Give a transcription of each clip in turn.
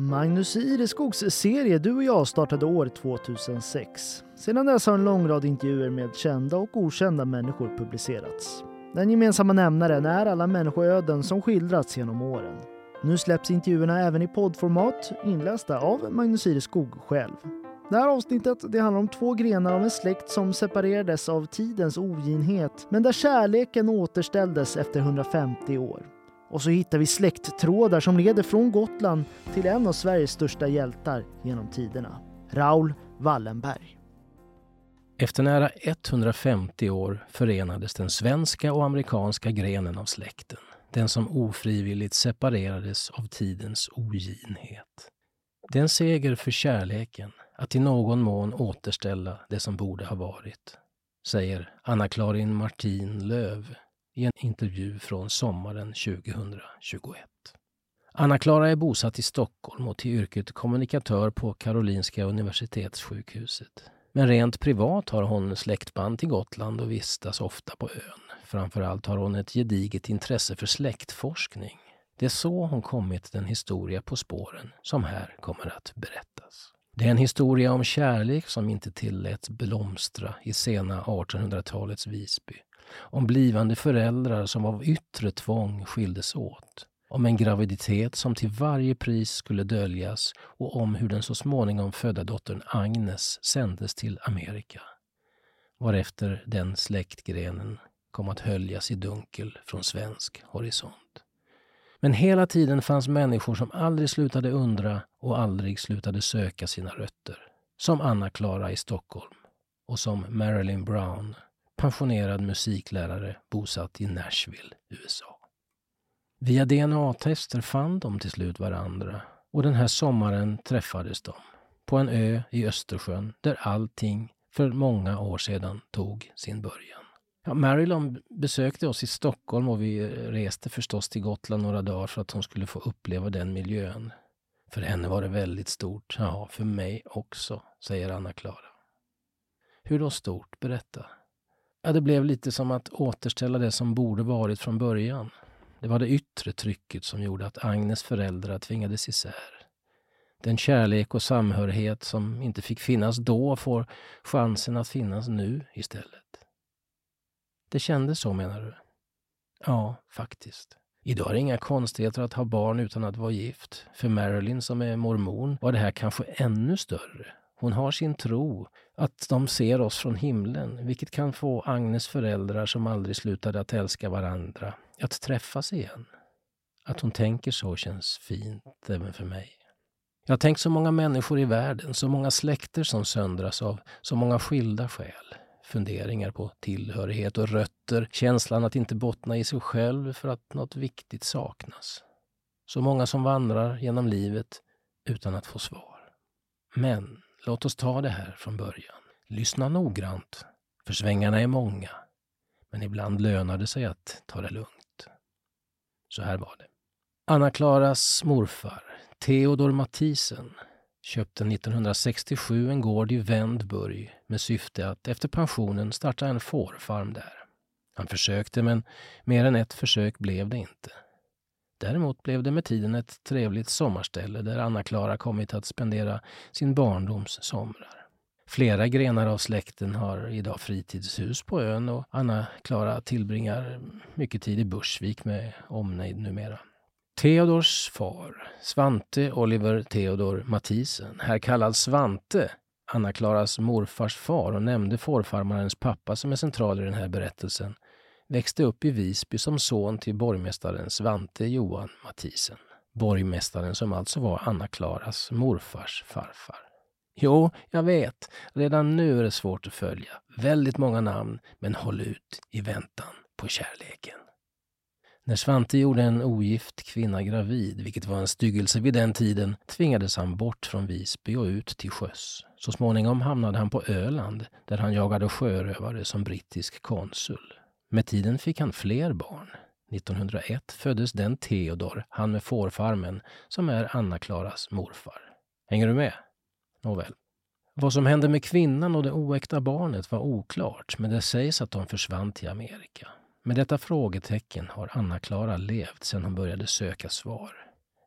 Magnus Ireskogs serie Du och jag startade år 2006. Sedan dess har en lång rad intervjuer med kända och okända människor publicerats. Den gemensamma nämnaren är alla människoöden som skildrats genom åren. Nu släpps intervjuerna även i poddformat inlästa av Magnus Ireskog själv. Det här avsnittet det handlar om två grenar av en släkt som separerades av tidens oginhet men där kärleken återställdes efter 150 år. Och så hittar vi släkttrådar som leder från Gotland till en av Sveriges största hjältar genom tiderna, Raoul Wallenberg. Efter nära 150 år förenades den svenska och amerikanska grenen av släkten. Den som ofrivilligt separerades av tidens oginhet. Det är en seger för kärleken att i någon mån återställa det som borde ha varit, säger Anna-Klarin Martin Löv i en intervju från sommaren 2021. Anna-Klara är bosatt i Stockholm och till yrket kommunikatör på Karolinska Universitetssjukhuset. Men rent privat har hon släktband till Gotland och vistas ofta på ön. Framförallt har hon ett gediget intresse för släktforskning. Det är så hon kommit den historia på spåren som här kommer att berättas. Det är en historia om kärlek som inte tilläts blomstra i sena 1800-talets Visby. Om blivande föräldrar som av yttre tvång skildes åt. Om en graviditet som till varje pris skulle döljas och om hur den så småningom födda dottern Agnes sändes till Amerika. Varefter den släktgrenen kom att höljas i dunkel från svensk horisont. Men hela tiden fanns människor som aldrig slutade undra och aldrig slutade söka sina rötter. Som Anna-Klara i Stockholm och som Marilyn Brown, pensionerad musiklärare bosatt i Nashville, USA. Via DNA-tester fann de till slut varandra och den här sommaren träffades de på en ö i Östersjön där allting för många år sedan tog sin början. Ja, Marilyn besökte oss i Stockholm och vi reste förstås till Gotland några dagar för att hon skulle få uppleva den miljön. För henne var det väldigt stort. Ja, för mig också, säger Anna-Klara. Hur då stort? Berätta. Ja, det blev lite som att återställa det som borde varit från början. Det var det yttre trycket som gjorde att Agnes föräldrar tvingades isär. Den kärlek och samhörighet som inte fick finnas då får chansen att finnas nu istället. Det kändes så menar du? Ja, faktiskt. Idag är det inga konstigheter att ha barn utan att vara gift. För Marilyn som är mormon var det här kanske ännu större. Hon har sin tro, att de ser oss från himlen, vilket kan få Agnes föräldrar som aldrig slutade att älska varandra att träffas igen. Att hon tänker så känns fint även för mig. Jag har tänkt så många människor i världen, så många släkter som söndras av så många skilda skäl funderingar på tillhörighet och rötter, känslan att inte bottna i sig själv för att något viktigt saknas. Så många som vandrar genom livet utan att få svar. Men låt oss ta det här från början. Lyssna noggrant, för svängarna är många. Men ibland lönar det sig att ta det lugnt. Så här var det. Anna-Klaras morfar, Theodor Mathisen, köpte 1967 en gård i Vändburg med syfte att efter pensionen starta en fårfarm där. Han försökte, men mer än ett försök blev det inte. Däremot blev det med tiden ett trevligt sommarställe där Anna-Klara kommit att spendera sin barndoms somrar. Flera grenar av släkten har idag fritidshus på ön och Anna-Klara tillbringar mycket tid i Bursvik med omnejd numera. Theodors far, Svante Oliver Theodor Mathisen, här kallad Svante, Anna-Klaras morfars far och nämnde fårfarmarens pappa som är central i den här berättelsen, växte upp i Visby som son till borgmästaren Svante Johan Mathisen. Borgmästaren som alltså var Anna-Klaras morfars farfar. Jo, jag vet. Redan nu är det svårt att följa. Väldigt många namn, men håll ut i väntan på kärleken. När Svante gjorde en ogift kvinna gravid, vilket var en styggelse vid den tiden, tvingades han bort från Visby och ut till sjöss. Så småningom hamnade han på Öland, där han jagade sjörövare som brittisk konsul. Med tiden fick han fler barn. 1901 föddes den Theodor, han med fårfarmen, som är Anna-Klaras morfar. Hänger du med? Nåväl. Vad som hände med kvinnan och det oäkta barnet var oklart, men det sägs att de försvann till Amerika. Med detta frågetecken har Anna-Klara levt sedan hon började söka svar.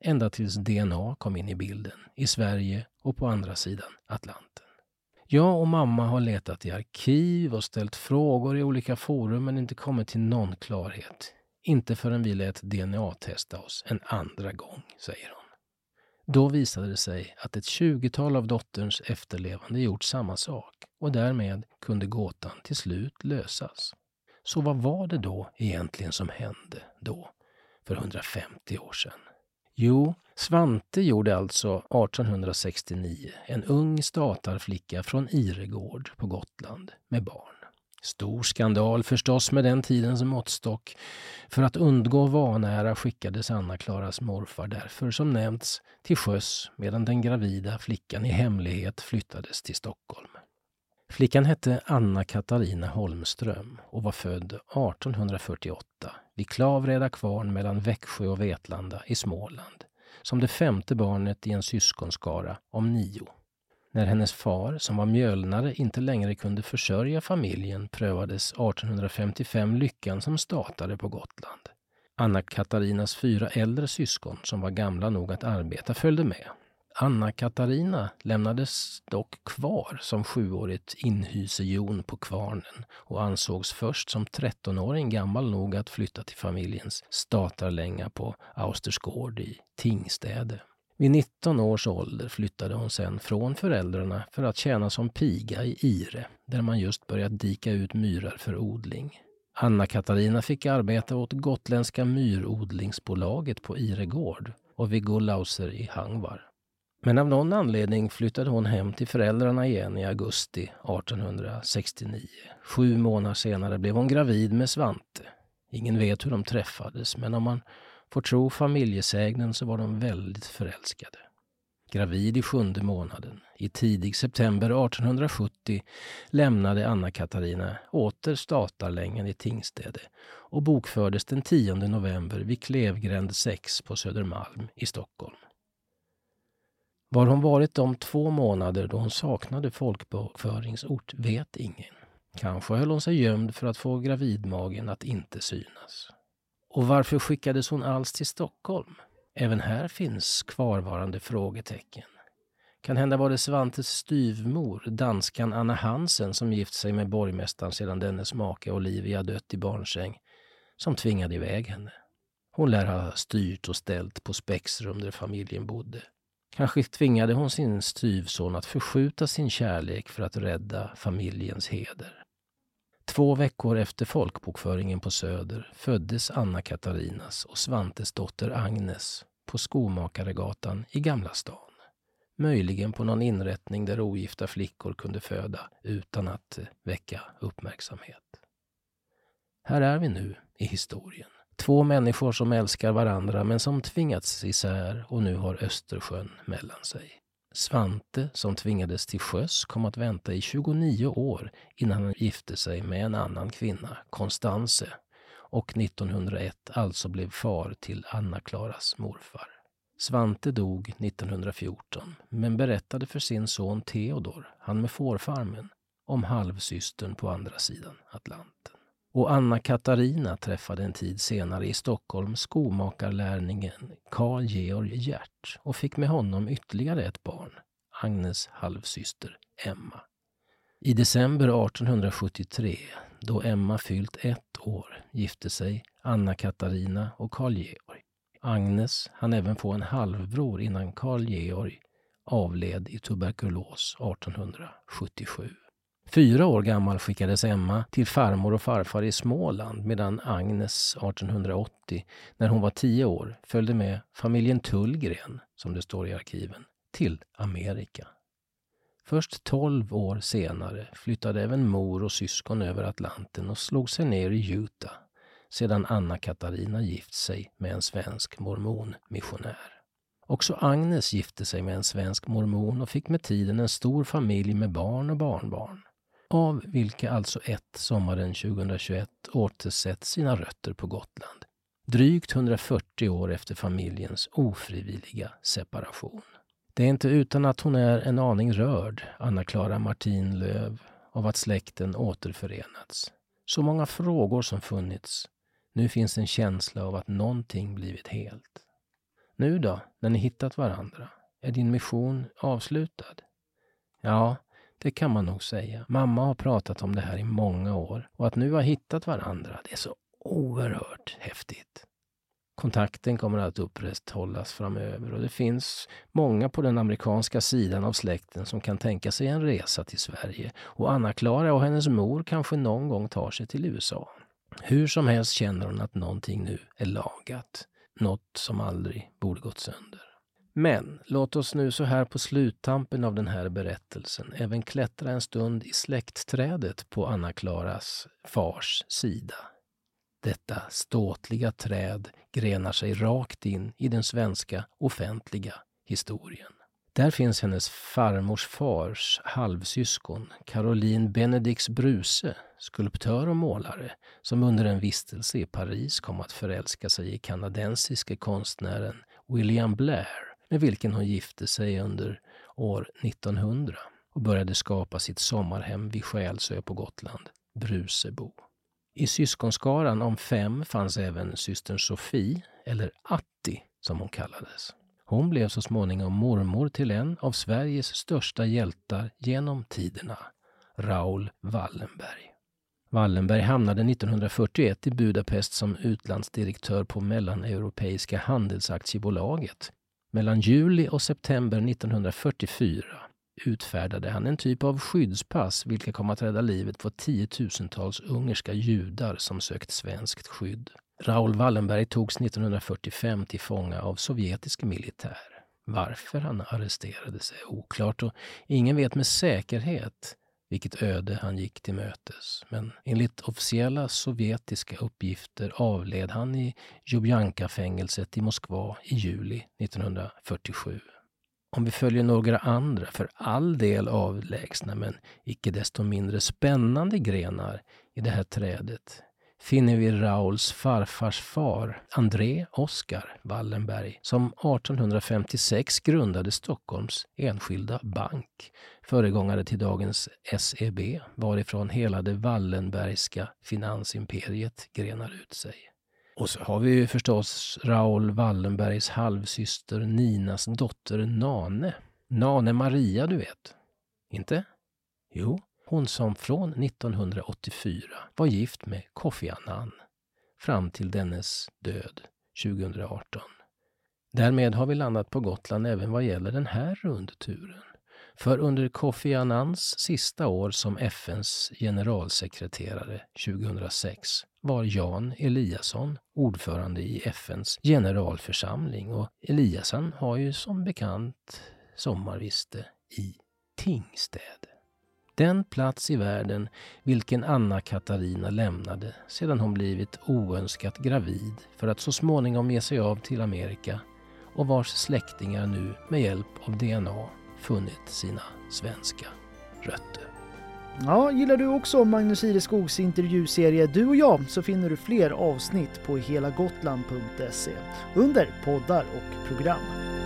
ända tills DNA kom in i bilden i Sverige och på andra sidan Atlanten. Jag och mamma har letat i arkiv och ställt frågor i olika forum men inte kommit till någon klarhet. Inte förrän vi lät DNA-testa oss en andra gång, säger hon. Då visade det sig att ett tjugotal av dotterns efterlevande gjort samma sak och därmed kunde gåtan till slut lösas. Så vad var det då egentligen som hände då, för 150 år sedan? Jo, Svante gjorde alltså 1869 en ung statarflicka från Iregård på Gotland med barn. Stor skandal förstås med den tidens måttstock. För att undgå vanära skickades Anna-Klaras morfar därför som nämnts till sjöss medan den gravida flickan i hemlighet flyttades till Stockholm. Flickan hette Anna Katarina Holmström och var född 1848 vid Klavreda kvarn mellan Växjö och Vetlanda i Småland som det femte barnet i en syskonskara om nio. När hennes far, som var mjölnare, inte längre kunde försörja familjen prövades 1855 lyckan som statare på Gotland. Anna Katarinas fyra äldre syskon, som var gamla nog att arbeta, följde med. Anna-Katarina lämnades dock kvar som sjuårigt inhysejon på kvarnen och ansågs först som 13-åring gammal nog att flytta till familjens statarlänga på Austersgård i Tingstäde. Vid 19 års ålder flyttade hon sen från föräldrarna för att tjäna som piga i Ire, där man just börjat dika ut myrar för odling. Anna-Katarina fick arbeta åt Gotländska myrodlingsbolaget på Iregård och vid Gullauser i Hangvar. Men av någon anledning flyttade hon hem till föräldrarna igen i augusti 1869. Sju månader senare blev hon gravid med Svante. Ingen vet hur de träffades, men om man får tro familjesägnen så var de väldigt förälskade. Gravid i sjunde månaden, i tidig september 1870, lämnade Anna-Katarina åter statarlängen i Tingstäde och bokfördes den 10 november vid Klevgränd 6 på Södermalm i Stockholm. Var hon varit de två månader då hon saknade folkbokföringsort vet ingen. Kanske höll hon sig gömd för att få gravidmagen att inte synas. Och varför skickades hon alls till Stockholm? Även här finns kvarvarande frågetecken. Kan hända var det Svantes styvmor, danskan Anna Hansen, som gift sig med borgmästaren sedan dennes make Olivia dött i barnsäng, som tvingade iväg henne. Hon lär ha styrt och ställt på Spexrum där familjen bodde. Kanske tvingade hon sin styvson att förskjuta sin kärlek för att rädda familjens heder. Två veckor efter folkbokföringen på Söder föddes Anna Katarinas och Svantes dotter Agnes på Skomakaregatan i Gamla stan. Möjligen på någon inrättning där ogifta flickor kunde föda utan att väcka uppmärksamhet. Här är vi nu i historien. Två människor som älskar varandra men som tvingats isär och nu har Östersjön mellan sig. Svante, som tvingades till sjöss, kom att vänta i 29 år innan han gifte sig med en annan kvinna, Konstanze, och 1901 alltså blev far till Anna-Klaras morfar. Svante dog 1914, men berättade för sin son Theodor, han med fårfarmen, om halvsystern på andra sidan Atlanten och Anna Katarina träffade en tid senare i Stockholm skomakarlärningen Karl Georg Hjert och fick med honom ytterligare ett barn, Agnes halvsyster Emma. I december 1873, då Emma fyllt ett år, gifte sig Anna Katarina och Karl Georg. Agnes hann även få en halvbror innan Karl Georg avled i tuberkulos 1877. Fyra år gammal skickades Emma till farmor och farfar i Småland medan Agnes 1880, när hon var tio år, följde med familjen Tullgren, som det står i arkiven, till Amerika. Först tolv år senare flyttade även mor och syskon över Atlanten och slog sig ner i Utah sedan Anna-Katarina gift sig med en svensk mormonmissionär. Också Agnes gifte sig med en svensk mormon och fick med tiden en stor familj med barn och barnbarn av vilka alltså ett sommaren 2021 återsett sina rötter på Gotland. Drygt 140 år efter familjens ofrivilliga separation. Det är inte utan att hon är en aning rörd, Anna-Klara Martin Löv, av att släkten återförenats. Så många frågor som funnits. Nu finns en känsla av att någonting blivit helt. Nu då, när ni hittat varandra? Är din mission avslutad? Ja, det kan man nog säga. Mamma har pratat om det här i många år och att nu ha hittat varandra, det är så oerhört häftigt. Kontakten kommer att upprätthållas framöver och det finns många på den amerikanska sidan av släkten som kan tänka sig en resa till Sverige och Anna-Klara och hennes mor kanske någon gång tar sig till USA. Hur som helst känner hon att någonting nu är lagat. Något som aldrig borde gått sönder. Men låt oss nu så här på sluttampen av den här berättelsen även klättra en stund i släktträdet på Anna-Klaras fars sida. Detta ståtliga träd grenar sig rakt in i den svenska offentliga historien. Där finns hennes farmors fars halvsyskon, Caroline Benedix Bruse, skulptör och målare, som under en vistelse i Paris kom att förälska sig i kanadensiske konstnären William Blair, med vilken hon gifte sig under år 1900 och började skapa sitt sommarhem vid Skälsö på Gotland, Brusebo. I syskonskaran om fem fanns även systern Sofie, eller Atti som hon kallades. Hon blev så småningom mormor till en av Sveriges största hjältar genom tiderna, Raoul Wallenberg. Wallenberg hamnade 1941 i Budapest som utlandsdirektör på Mellaneuropeiska handelsaktiebolaget. Mellan juli och september 1944 utfärdade han en typ av skyddspass vilka kom att rädda livet på tiotusentals ungerska judar som sökt svenskt skydd. Raoul Wallenberg togs 1945 till fånga av sovjetisk militär. Varför han arresterades är oklart och ingen vet med säkerhet vilket öde han gick till mötes. Men enligt officiella sovjetiska uppgifter avled han i Ljubljanka-fängelset i Moskva i juli 1947. Om vi följer några andra, för all del avlägsna men icke desto mindre spännande grenar i det här trädet finner vi Rauls farfars far, André Oskar Wallenberg, som 1856 grundade Stockholms enskilda bank, föregångare till dagens SEB, varifrån hela det Wallenbergska finansimperiet grenar ut sig. Och så har vi ju förstås Raoul Wallenbergs halvsyster Ninas dotter Nane. Nane Maria, du vet. Inte? Jo, hon som från 1984 var gift med Kofi Annan fram till dennes död 2018. Därmed har vi landat på Gotland även vad gäller den här rundturen. För under Kofi Annans sista år som FNs generalsekreterare 2006 var Jan Eliasson ordförande i FNs generalförsamling och Eliasson har ju som bekant sommarviste i Tingstäde. Den plats i världen vilken Anna Katarina lämnade sedan hon blivit oönskat gravid för att så småningom ge sig av till Amerika och vars släktingar nu med hjälp av DNA funnit sina svenska rötter. Ja, gillar du också Magnus Ireskogs intervjuserie Du och jag så finner du fler avsnitt på helagotland.se under poddar och program.